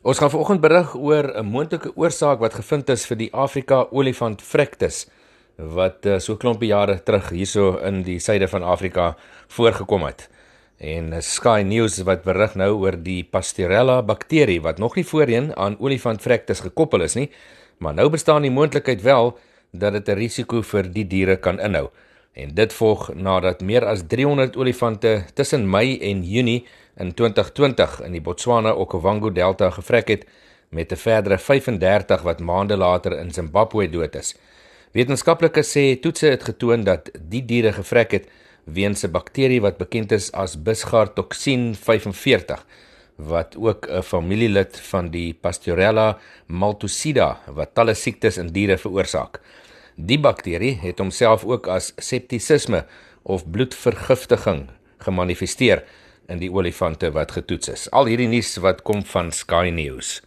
Ons gaan vanoggend berig oor 'n moontlike oorsaak wat gevind is vir die Afrika olifant Frectus wat uh, so klompie jare terug hierso in die suide van Afrika voorgekom het. En uh, Sky News wat berig nou oor die Pasteurella bakterie wat nog nie voorheen aan olifant Frectus gekoppel is nie, maar nou bestaan die moontlikheid wel dat dit 'n risiko vir die diere kan inhou. En dit volg nadat meer as 300 olifante tussen Mei en Junie in 2020 in die Botswana Okavango Delta gevrek het met 'n verdere 35 wat maande later in Zimbabwe dood is. Wetenskaplikes sê toetse het getoon dat die diere gevrek het weens 'n bakterie wat bekend is as Bisgard toxin 45 wat ook 'n familielid van die Pasteurella maltosida wat talle siektes in diere veroorsaak. Die bakterie het homself ook as septisisme of bloedvergiftiging gemanifesteer in die olifante wat getoets is. Al hierdie nuus wat kom van Sky News.